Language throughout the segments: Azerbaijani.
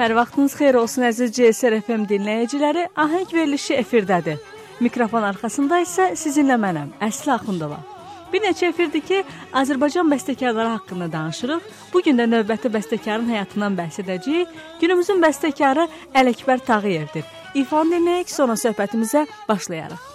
Hər vaxtınız xeyir olsun əziz CSR FM dinləyiciləri. Ahəng verilişi efirdədir. Mikrofon arxasında isə sizinlə mənəm, Əsli Axundova. Bir neçə efirdir ki, Azərbaycan bəstəkarları haqqında danışırıq. Bu gün də növbəti bəstəkarın həyatından bəhs edəcəyik. Günümüzün bəstəkarı Ələkbər Tağıyevdir. İfanı dinləyək, sonra söhbətimizə başlayarıq.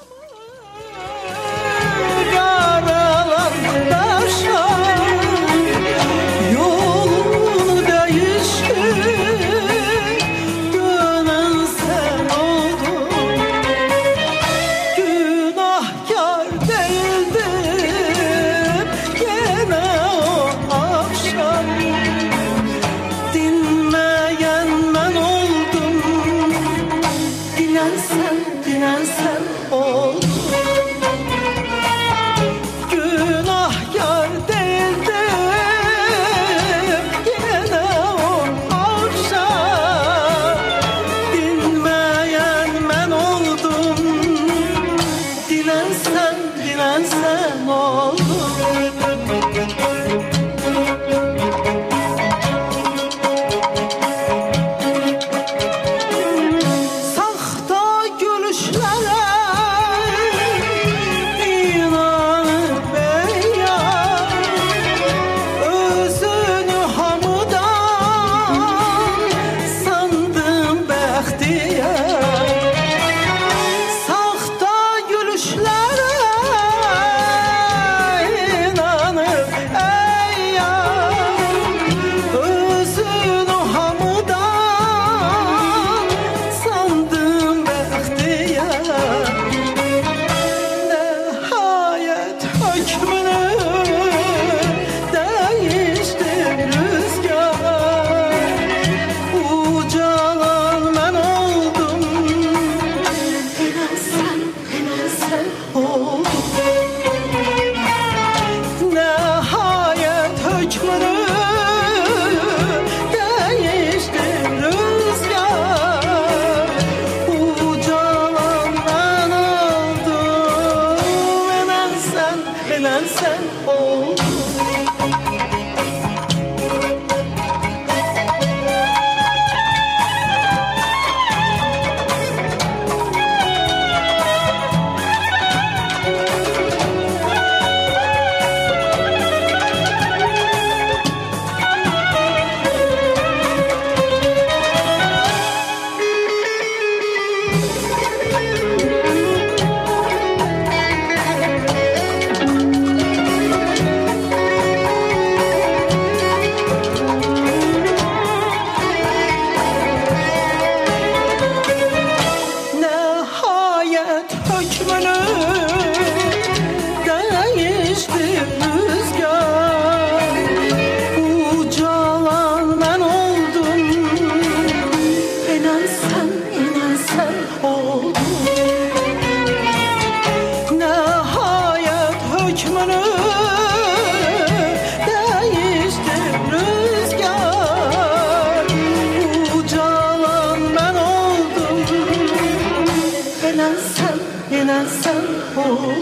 Qaralandı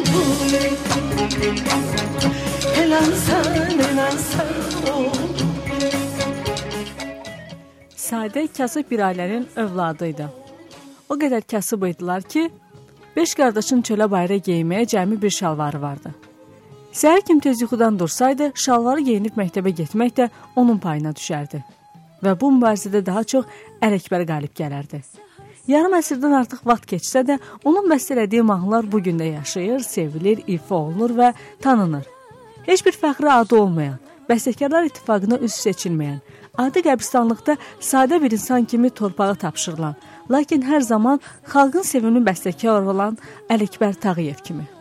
Sadə kasıb bir ailənin övladı idi. O qədər kasıb idilər ki, beş qardaşın çölə bayıra geyməyə cəmi bir şalvarı vardı. Səhər kim tez yuxudan dursaydı, şalvarı geyinib məktəbə getmək də onun payına düşərdi. Və bu mübarizədə daha çox Ələkbər qalib gələrdi. Yarım əsrdən artıq vaxt keçsə də, onun bəstələdiyi mahnılar bu gün də yaşayır, sevilir, ifa olunur və tanınır. Heç bir fəxri adı olmayan, bəstəkarlar ittifaqına üz seçilməyən, adi qəbristanlıqda sadə bir insan kimi torpağa tapşırılan, lakin hər zaman xalqın sevimli bəstəkarı olan Ələkbər Tağıyev kimi.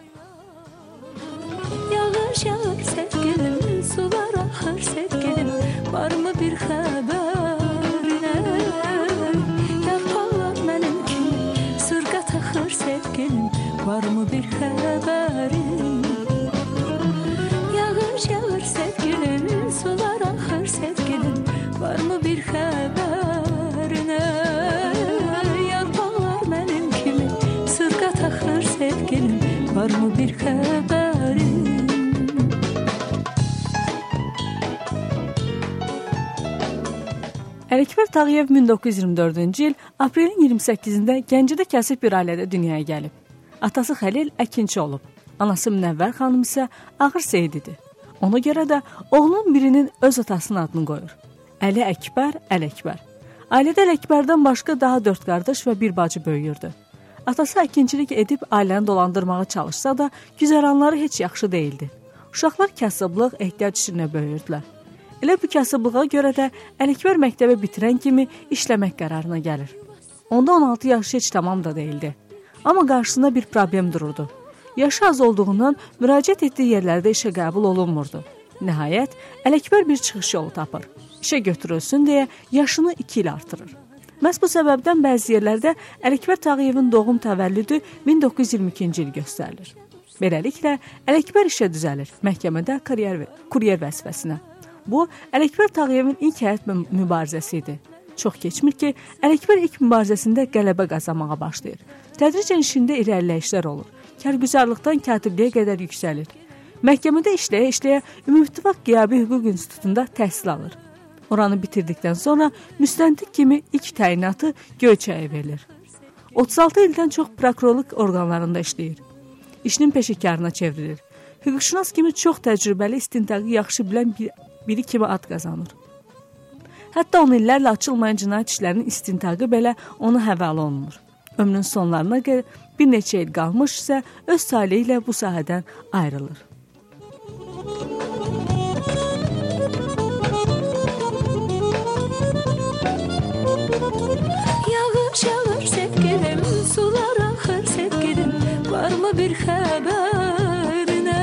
Ələkbər Tağıyev 1924-cü il aprelin 28-də Gəncədə kasıb bir ailədə dünyaya gəlib. Atası Xəlil əkinçi olub. Anası Münəvvər xanım isə ağır seyididir. Ona görə də oğlunun birinin öz atasının adını qoyur. Əli Əkbər, Ələkbər. Ailədə Ələkbərdən başqa daha 4 qardaş və bir bacı böyüyürdü. Atası əkinçilik edib ailəni dolandırmağa çalışsa da, güzəranları heç yaxşı değildi. Uşaqlar kasıblıq, ehtiyac içində böyüyürdülər. Elə bu kasıblığa görə də Ələkbər məktəbi bitirən kimi işləmək qərarına gəlir. Onda 16 yaşı heç tamam da değildi. Amma qarşısında bir problem dururdu. Yaşı az olduğundan müraciət etdiyi yerlərdə işə qəbul olunmurdu. Nəhayət, Ələkbər bir çıxış yolu tapır. İşə götürülsün deyə yaşını 2 il artırır. Məhz bu səbəbdən bəzi yerlərdə Ələkbər Tağıyevin doğum təvəllüdü 1922-ci il göstərilir. Beləliklə, Ələkbər işə düzəlir, məhkəmədə kuryer, kuryer vəzifəsinə. Bu, Ələkbər Tağıyevin ilk həyat mübarizəsi idi. Çox keçmir ki, Ələkbər ilk mübarizəsində qələbə qazanmağa başlayır. Tədricən işində irəliləyişlər olur. Kərgüzarlıqdan katibliyə qədər yüksəlir. Məhkəmədə işləyə-işləyə Ümumüttifaq Qiyabi Hüquq İnstitutunda təhsil alır. Oranı bitirdikdən sonra müstəntiq kimi ilk təyinatı Göyçəyə verilir. 36 ildən çox prokurorluq orqanlarında işləyir. İşinin peşəkarına çevrilir. Hüquqşünas kimi çox təcrübəli, istintaqı yaxşı bilən bir biri kimi ad qazanır. Hətta on illərlə açılmayan cinayət işlərinin istintaqı belə ona həvalə olunur. Ömrünün sonlarına qədər bir neçə il qalmış isə öz taleyi ilə bu sahədən ayrılır. var mı bir haberine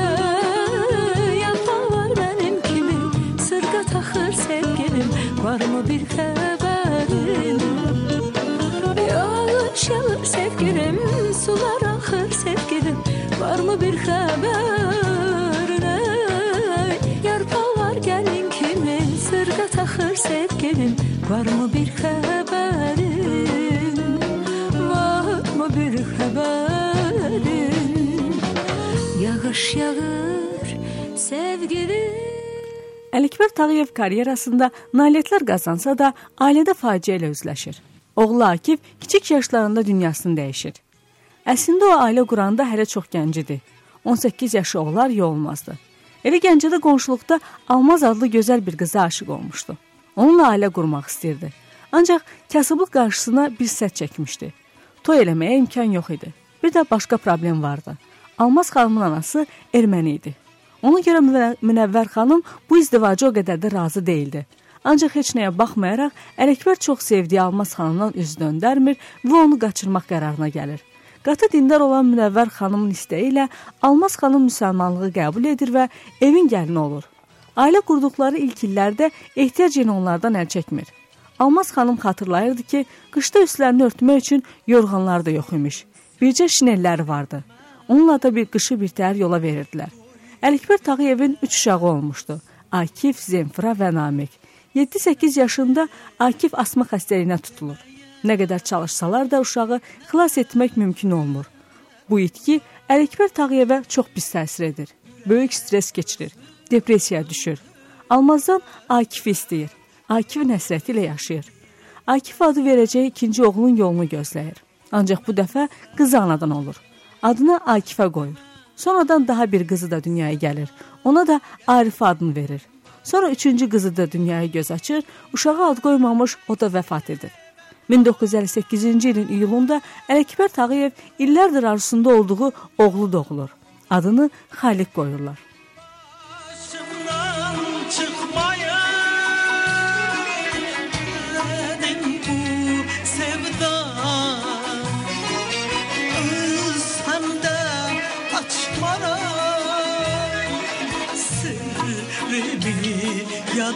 Yapan var benim kimi? Sırga takır sevgilim. Var mı bir haberin Yağış e, yağır sevgilim. Sular akır sevgilim. Var mı bir haberine Yarpan var gelin kimi? Sırga takır sevgilim. Var mı Əlikbər Tağıyev karyerasında nailiyyətlər qazansa da, ailədə faciə ilə üzləşir. Oğlu Akif kiçik yaşlarında dünyasını dəyişir. Əslində o ailə quranda hələ çox gənc idi. 18 yaşı olar ya olmazdı. Elə Gəncədə qonşuluqda Almaz adlı gözəl bir qıza aşiq olmuşdu. Onunla ailə qurmaq istirdi. Ancaq kasıblıq qarşısına bir sədd çəkmişdi. Toy eləməyə imkan yox idi. Bir də başqa problem vardı. Almaz xanımın anası erməni idi. Ona görə Münəvvər xanım bu izdivacı o qədər də razı değildi. Ancaq heç nəyə baxmayaraq Ələkbər çox sevdiyi Almaz xanımdan üz döndərmir və onu qaçırmaq qərarına gəlir. Qatı dindar olan Münəvvər xanımın istəyi ilə Almaz xanım müsəlmanlığı qəbul edir və evin gəlini olur. Ailə qurduqları ilk illərdə ehtiyac yenə onlardan əl çəkmir. Almaz xanım xatırlayırdı ki, qışda üstlərini örtmək üçün yorğanlar da yox imiş. Bircə şinelləri vardı. Onunla da bir qışı bir təhər yola verirdilər. Əlikbər Tağıyevin üç uşağı olmuşdu. Akif, Zemfira və Namik. 7-8 yaşında Akif asma xəstəliyinə tutulur. Nə qədər çalışsalar da uşağı xilas etmək mümkün olmur. Bu itki Əlikbər Tağıyevə çox pis təsir edir. Böyük stres keçirir, depressiyaya düşür. Almazdan Akifi istəyir. Akifin həsrəti ilə yaşayır. Akif adı verəcəyi ikinci oğlunun yolunu gözləyir. Ancaq bu dəfə qız anadan olur. Adını Akifə qoyur. Sonradan daha bir qızı da dünyaya gəlir. Ona da Arifə adını verir. Sonra üçüncü qızı da dünyaya göz açır, uşağa ad qoymamış o da vəfat edir. 1958-ci ilin iyulunda Ələkbər Tağıyev illərdir arzusunda olduğu oğlu doğulur. Adını Xaliq qoyurlar.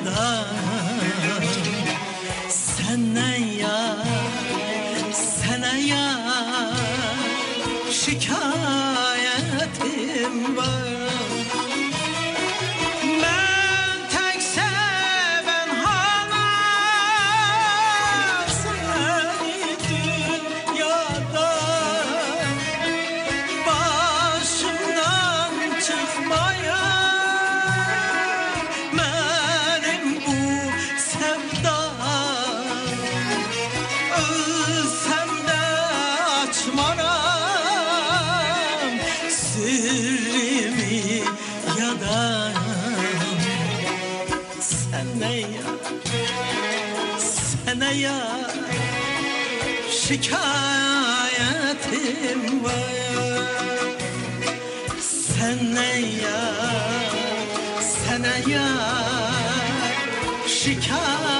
Da Senden ya Sana ya Şikayetim var şikayetim var. Sənə yar, sənə yar şikayetim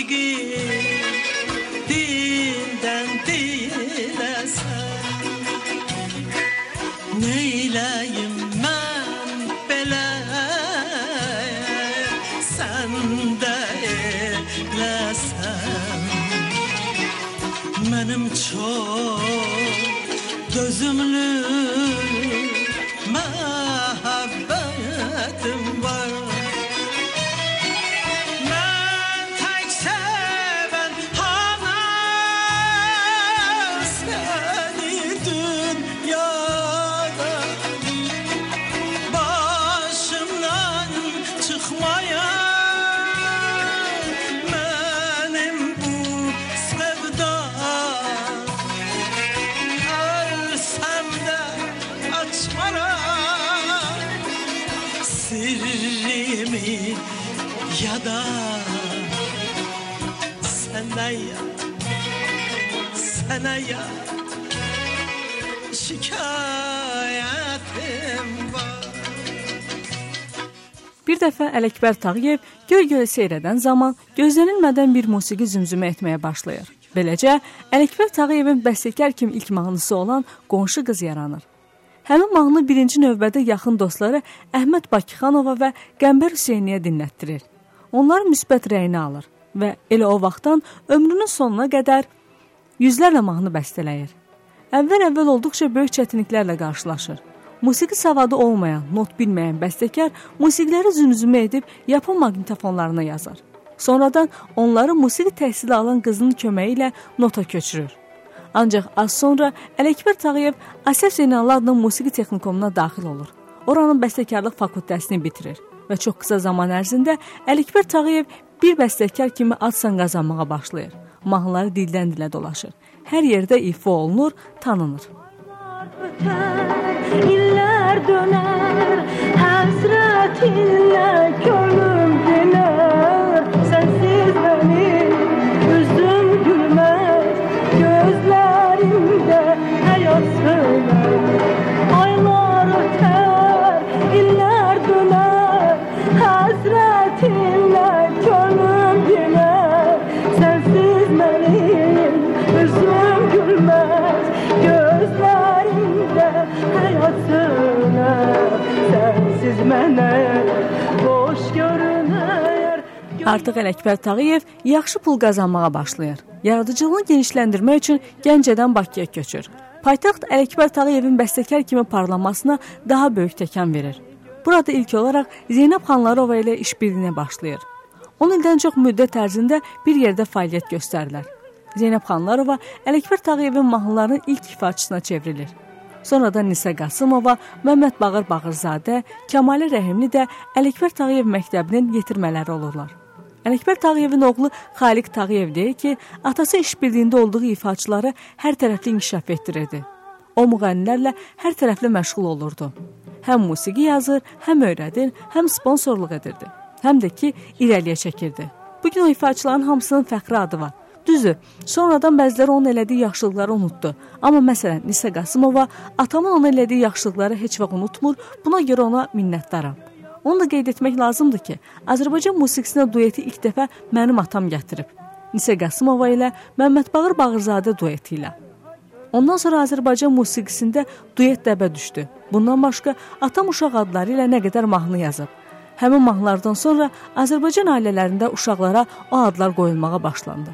aşıqı Dildən diləsən Neyləyim mən belə Sən də eləsən Mənim çox dözümlü məhəbbətim sənə ya şikayetim var Bir dəfə Ələkbər Tağıyev göy-göy seyr edən zaman gözlənilmədən bir musiqi zümzümə etməyə başlayır. Beləcə, Ələkbər Tağıyevin bəstəkar kimi ilk mahnısı olan Qonşu qız yaranır. Həmin mahnı birinci növbədə yaxın dostları Əhməd Bakıxanova və Qəmbər Hüseyniyə dinlətdirir. Onlar müsbət rəyini alır və elə o vaxtdan ömrünün sonuna qədər yüzlərlə mahnı bəstələyir. Əvvəl-əvvəl olduqca böyük çətinliklərlə qarşılaşır. Musiqi savadı olmayan, not bilməyən bəstəkar musiqiləri zümzümə edib yapon maqnitofonlarına yazır. Sonradan onları musiqi təhsili alan qızının köməyi ilə nota köçürür. Ancaq az sonra Ələkbər Tağıyev Asəf Zeynallı adlı musiqi texnikumuna daxil olur. Oranın bəstəkarlıq fakültəsini bitirir və çox qısa zaman ərzində Ələkbər Tağıyev bir bəstəkar kimi ad-san qazanmağa başlayır. Mahnıları dildən dilə dolaşır. Hər yerdə ifa olunur, tanınır. öter, iller döner Artıq Ələkbər Tağıyev yaxşı pul qazanmağa başlayır. Yaradıcılığını genişləndirmək üçün Gəncədən Bakıya köçür. Paytaxt Ələkbər Tağıyevin bəstəkar kimi parlamasına daha böyük təkan verir. Burada ilk olaraq Zeynəb Xanlarova ilə işbirliyinə başlayır. 10 ildən çox müddət ərzində bir yerdə fəaliyyət göstərirlər. Zeynəb Xanlarova Ələkbər Tağıyevin mahnılarının ilk ifaçısına çevrilir. Sonradan Nisə Qasımova, Məmməd Bağır Bağırzadə, Kəmalə Rəhimli də Ələkbər Tağıyev məktəbinin yetirmələri olurlar. Ələkbər Tağıyevin oğlu Xaliq Tağıyev deyir ki, atası işbirliyində olduğu ifaçıları hər tərəfli inkişaf etdirirdi. O müğənnilərlə hər tərəfli məşğul olurdu. Həm musiqi yazır, həm öyrədir, həm sponsorluq edirdi. Həm də ki, irəliyə çəkirdi. Bu gün o ifaçıların hamısının fəxri adı var. Düzdür, sonradan bəziləri onun elədiyi yaxşılıqları unutdu. Amma məsələn, Nisə Qasımova atamın ona elədiyi yaxşılıqları heç vaxt unutmur, buna görə ona minnətdaram. Onu da qeyd etmək lazımdır ki, Azərbaycan musiqisinə dueti ilk dəfə mənim atam gətirib. Nisə Qasımova ilə Məmməd Bağır Bağırzadə dueti ilə. Ondan sonra Azərbaycan musiqisində duet dəbə düşdü. Bundan başqa atam uşaq adları ilə nə qədər mahnı yazıb. Həmin mahnılardan sonra Azərbaycan ailələrində uşaqlara o adlar qoyulmağa başlandı.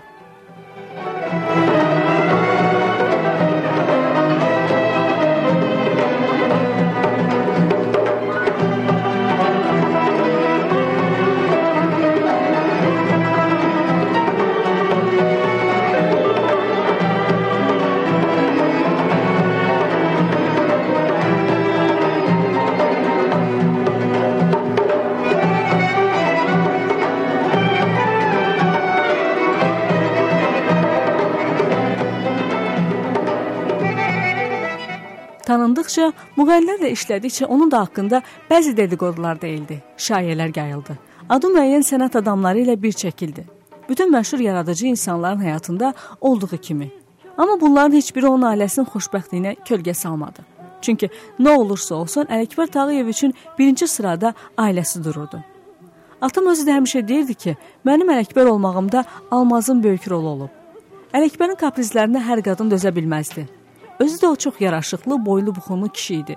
Tanındıqca, müğənnilərlə işlədikcə onun da haqqında bəzi dedikodular deyildi, şayələr yayıldı. Adı müəyyən sənət adamları ilə bir çəkildi. Bütün məşhur yaradıcı insanların həyatında olduğu kimi. Amma bunların heç biri onun ailəsinin xoşbəxtliyinə kölgə salmadı. Çünki nə olursa olsun Ələkbər Tağıyev üçün birinci sırada ailəsi dururdu. Atam özü də həmişə deyirdi ki, mənim Ələkbər olmağımda Almazın böyük rolu olub. Ələkbərin kaprizlərinə hər qadın dözə bilməzdi. Özü də o çox yaraşıqlı, boylu, buxunlu kişi idi.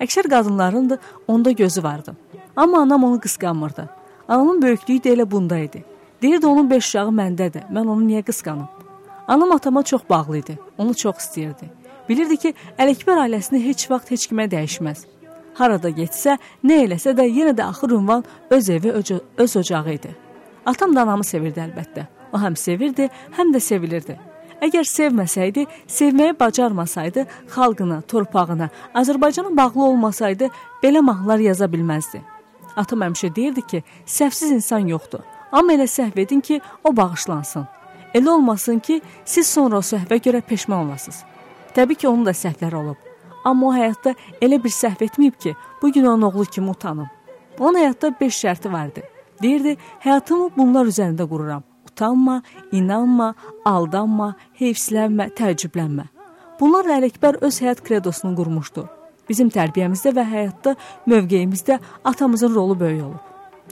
Əksər qadınların da onda gözü vardı. Amma anam onu qısqanmırdı. Anamın böyüklüyü də elə bunda idi. Deyirdi onun beş uşağı məndədir. Mən onu niyə qısqanım? Anam atama çox bağlı idi. Onu çox istəyirdi. Bilirdi ki, Ələkbər ailəsini heç vaxt heç kimə dəyişməz. Harada getsə, nə eləsə də yenə də axır ünvan öz evi, öz, öz ocağı idi. Atam da anamı sevirdi əlbəttə. O həm sevirdi, həm də sevilirdi. Əgər sevməsəydi, sevməyi bacarmasaydı, xalqına, torpağına, Azərbaycana bağlı olmasaydı, belə mahnılar yaza bilməzdi. Atam həmişə deyirdi ki, səhvsiz insan yoxdur. Amma elə səhv edin ki, o bağışlansın. Elə olmasın ki, siz sonra səhvə görə peşman olasınız. Təbii ki, onun da səhvləri olub. Amma o həyatda elə bir səhv etməyib ki, bu gün onun oğlu kimi utanım. Onun həyatda 5 şərti vardı. Deyirdi, həyatımı bunlar üzərində qururam. Utanma, inanma, aldanma, heyfslənmə, təəccüblənmə. Bunlar Ələkbər öz həyat kredosunu qurmuşdu. Bizim tərbiyəmizdə və həyatda mövqeyimizdə atamızın rolu böyük olub.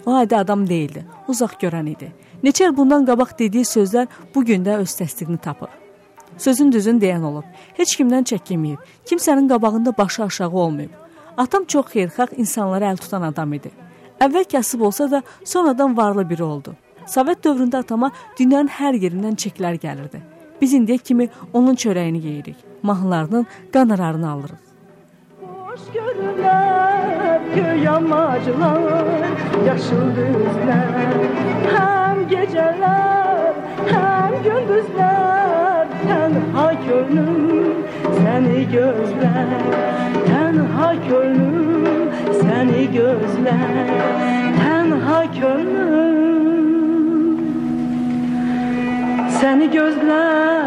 O adi adam deyildi, uzaq görən idi. Neçə il bundan qabaq dediyi sözlər bu gün də öz təsdiqini tapır. Sözün düzün deyən olub. Heç kimdən çəkinməyib. Kimsənin qabağında başı aşağı olmayıb. Atam çox xeyirxah insanlara əl tutan adam idi. Əvvəl kasıb olsa da sonradan varlı biri oldu. Sovet dövründə atama dünyanın hər yerindən çeklər gəlirdi. Biz indiyə kimi onun çörəyini yeyirik. Mahnılarının qanararını alırıq. Hoş görürlər göy yamaclar, yaşıl düzlər, həm gecələr, həm gündüzlər, tənha könlüm səni gözlər, tənha könlüm səni gözlər, tənha könlüm səni gözlər.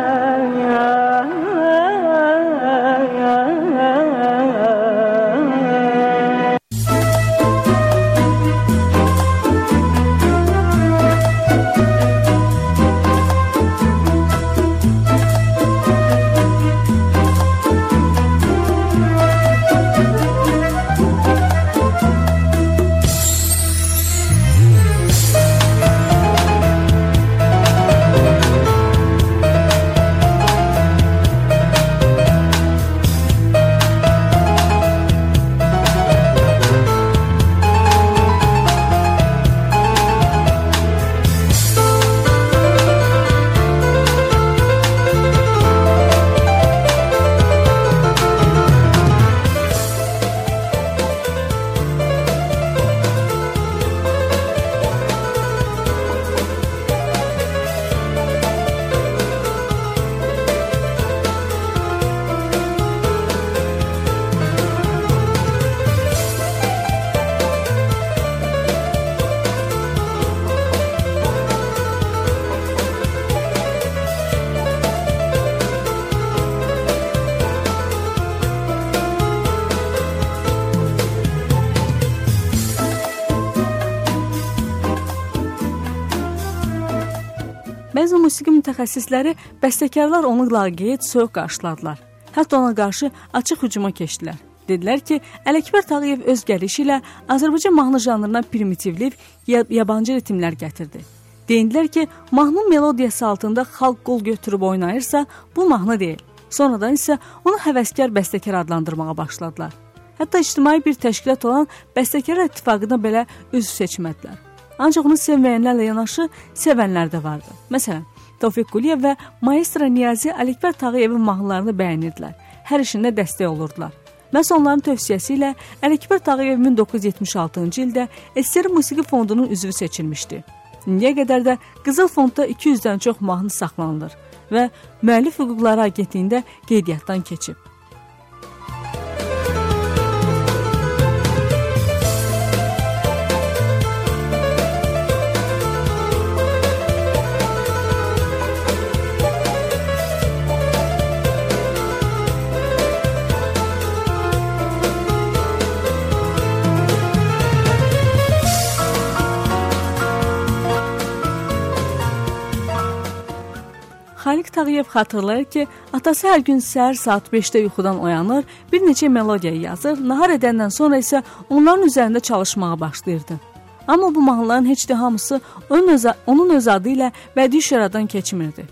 Musiqi mütəxəssisləri bəstəkarlar onu laqeyd, soyuq qarşıladılar. Hətta ona qarşı açıq hücuma keçdilər. Dedilər ki, Ələkbər Tağıyev öz gəlişi ilə Azərbaycan mahnı janrına primitivlik, yabancı ritmlər gətirdi. Deyindilər ki, mahnının melodiyası altında xalq qol götürüb oynayırsa, bu mahnı deyil. Sonradan isə onu həvəskar bəstəkar adlandırmağa başladılar. Hətta ictimai bir təşkilat olan Bəstəkarlar İttifaqına belə üzv seçmədilər. Ancaq onu sevməyənlərlə yanaşı sevənlər də vardı. Məsələn, Tofiq Quliyev və maestro Niyazi Ələkbər Tağıyevin mahnılarını bəyənirdilər. Hər işində dəstək olurdular. Məhz onların tövsiyəsi ilə Ələkbər Tağıyev 1976-cı ildə SSR Musiqi Fondunun üzvü seçilmişdi. İndiyə qədər də Qızıl Fondda 200-dən çox mahnı saxlanılır və Müəllif Hüquqları Agentliyində qeydiyyatdan keçib. Tağıyev xatırlayır ki, atası hər gün səhər saat 5-də yuxudan oyanır, bir neçə melodiya yazır, nahar edəndən sonra isə onların üzərində çalışmağa başlayırdı. Amma bu mahnıların heç də hamısı onun öz, onun öz adı ilə bədii şüradan keçmirdi.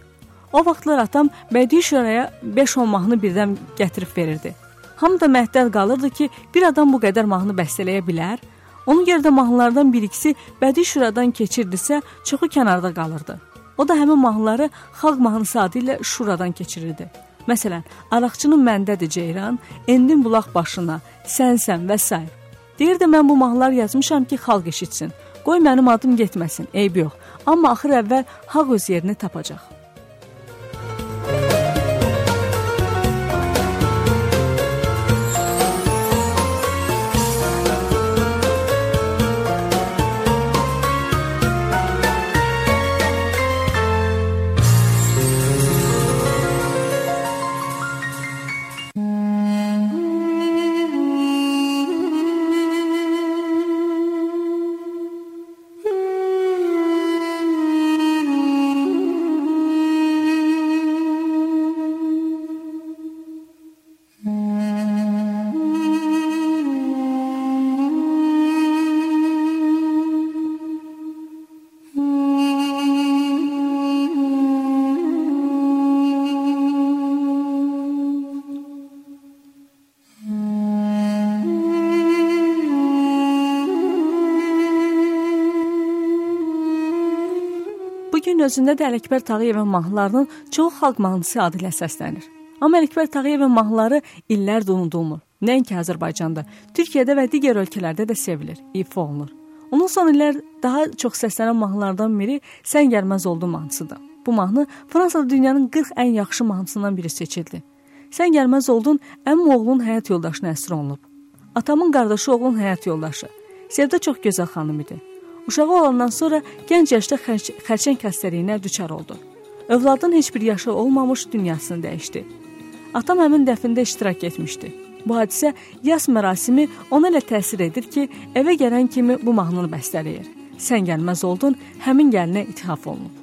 O vaxtlar atam bədii şuraya 5-10 mahnı birdən gətirib verirdi. Hamı da məhdəl qalırdı ki, bir adam bu qədər mahnı bəstələyə bilər. Onun yerdə mahnılardan bir ikisi bədii şuradan keçirdisə, çoxu kənarda qalırdı. O da həmin mahnıları xalq mahnısı adı ilə şuradan keçirirdi. Məsələn, Araqçının məndədir ceyran, endin bulaq başına, sənsən və s. Deyirdi mən bu mahnılar yazmışam ki, xalq eşitsin. Qoy mənim adım getməsin, eyb yox. Amma axır əvvəl haqq öz yerini tapacaq. Özündə də Ələkbər Tağıyevin mahnılarının çoxu xalq mahnısı adı ilə səslənir. Amma Ələkbər Tağıyevin mahnıları illərdir unudulmur. Nəinki Azərbaycanda, Türkiyədə və digər ölkələrdə də sevilir, ifa olunur. Onun son illər daha çox səslənən mahnılardan biri Sən gəlməz oldu mahnısıdır. Bu mahnı Fransada dünyanın 40 ən yaxşı mahnısından biri seçildi. Sən gəlməz oldun, əmim oğlun həyat yoldaşına əsir olunub. Atamın qardaşı oğlun həyat yoldaşı. Sevda çox gözəl xanım idi. Uşağı olandan sonra gənc yaşda xərçəng xəstəliyinə düçar oldu. Övladın heç bir yaşı olmamış dünyasını dəyişdi. Atam həmin dəfində iştirak etmişdi. Bu hadisə yas mərasimi ona elə təsir edir ki, evə gələn kimi bu mahnını bəstələyir. Sən gəlməz oldun, həmin gəlinə ithaf olunub.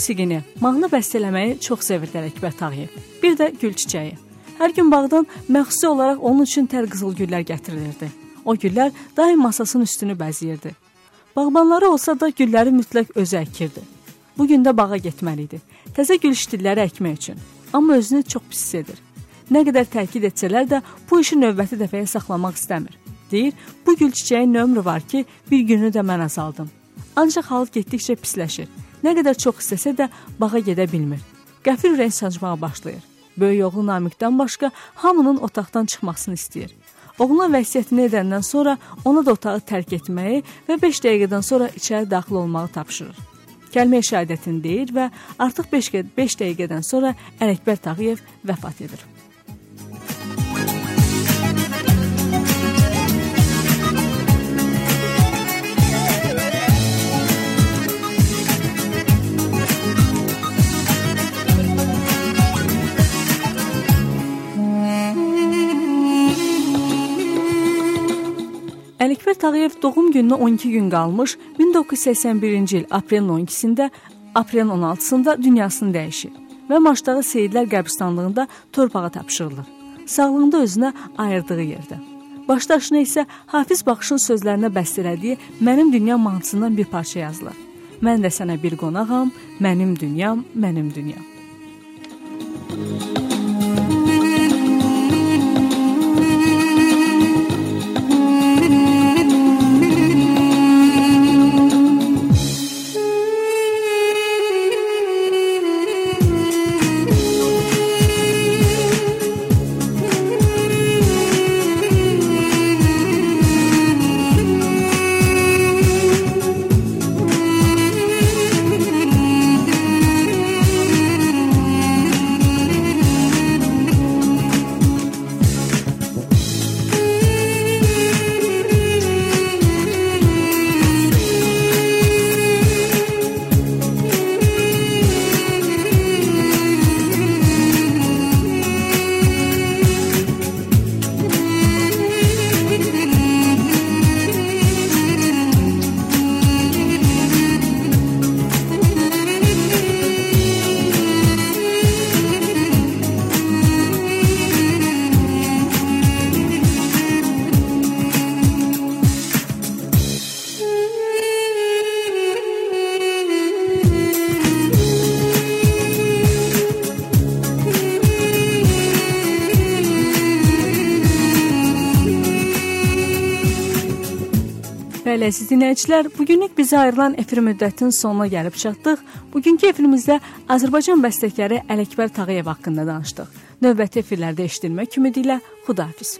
Musiqini, mahnı bəstələməyi çox sevirdi Ələkbər Tağıyev. Bir də gül çiçəyi. Hər gün bağdan məxsusi olaraq onun üçün tər qızıl güllər gətirilirdi. O güllər daim masasının üstünü bəzəyirdi. Bağbanları olsa da gülləri mütləq özü əkirdi. Bu gün də bağa getməli idi. Təzə gül şitilləri əkmək üçün. Amma özünü çox pis hiss edir. Nə qədər təkid etsələr də bu işi növbəti dəfəyə saxlamaq istəmir. Deyir, bu gül çiçəyin ömrü var ki, bir günü də mən azaldım. Ancaq hal getdikcə pisləşir. Nə qədər çox istəsə də bağa gedə bilmir. Qəfil ürək sancmağa başlayır. Böyük oğlu Namiqdən başqa hamının otaqdan çıxmasını istəyir. Oğluna vəsiyyətini edəndən sonra ona da otağı tərk etməyi və 5 dəqiqədən sonra içəri daxil olmağı tapşırır. Kəlmə şəhadətini deyir və artıq 5 dəqiqədən sonra Ələkbər Tağıyev vəfat edir. Ələkbər Tağıyev doğum gününə 12 gün qalmış 1981-ci il aprelin 12-sində, aprelin 16-sında dünyasını dəyişir və Maçdağı Seyidlər qəbristanlığında torpağa tapşırılır. Sağlığında özünə ayırdığı yerdə. Başdaşına isə Hafiz Baxışın sözlərinə bəstələdiyi Mənim dünyam mahnısından bir parça yazılır. Mən də sənə bir qonağam, mənim dünyam, mənim dünyam. Bəli, əziz dinləyicilər, bu günlük bizə ayrılan efir müddətinin sonuna gəlib çatdıq. Bugünkü efirimizdə Azərbaycan bəstəkarı Ələkbər Tağıyev haqqında danışdıq. Növbəti efirlərdə eşidilmək ümidi ilə Xudahafiz.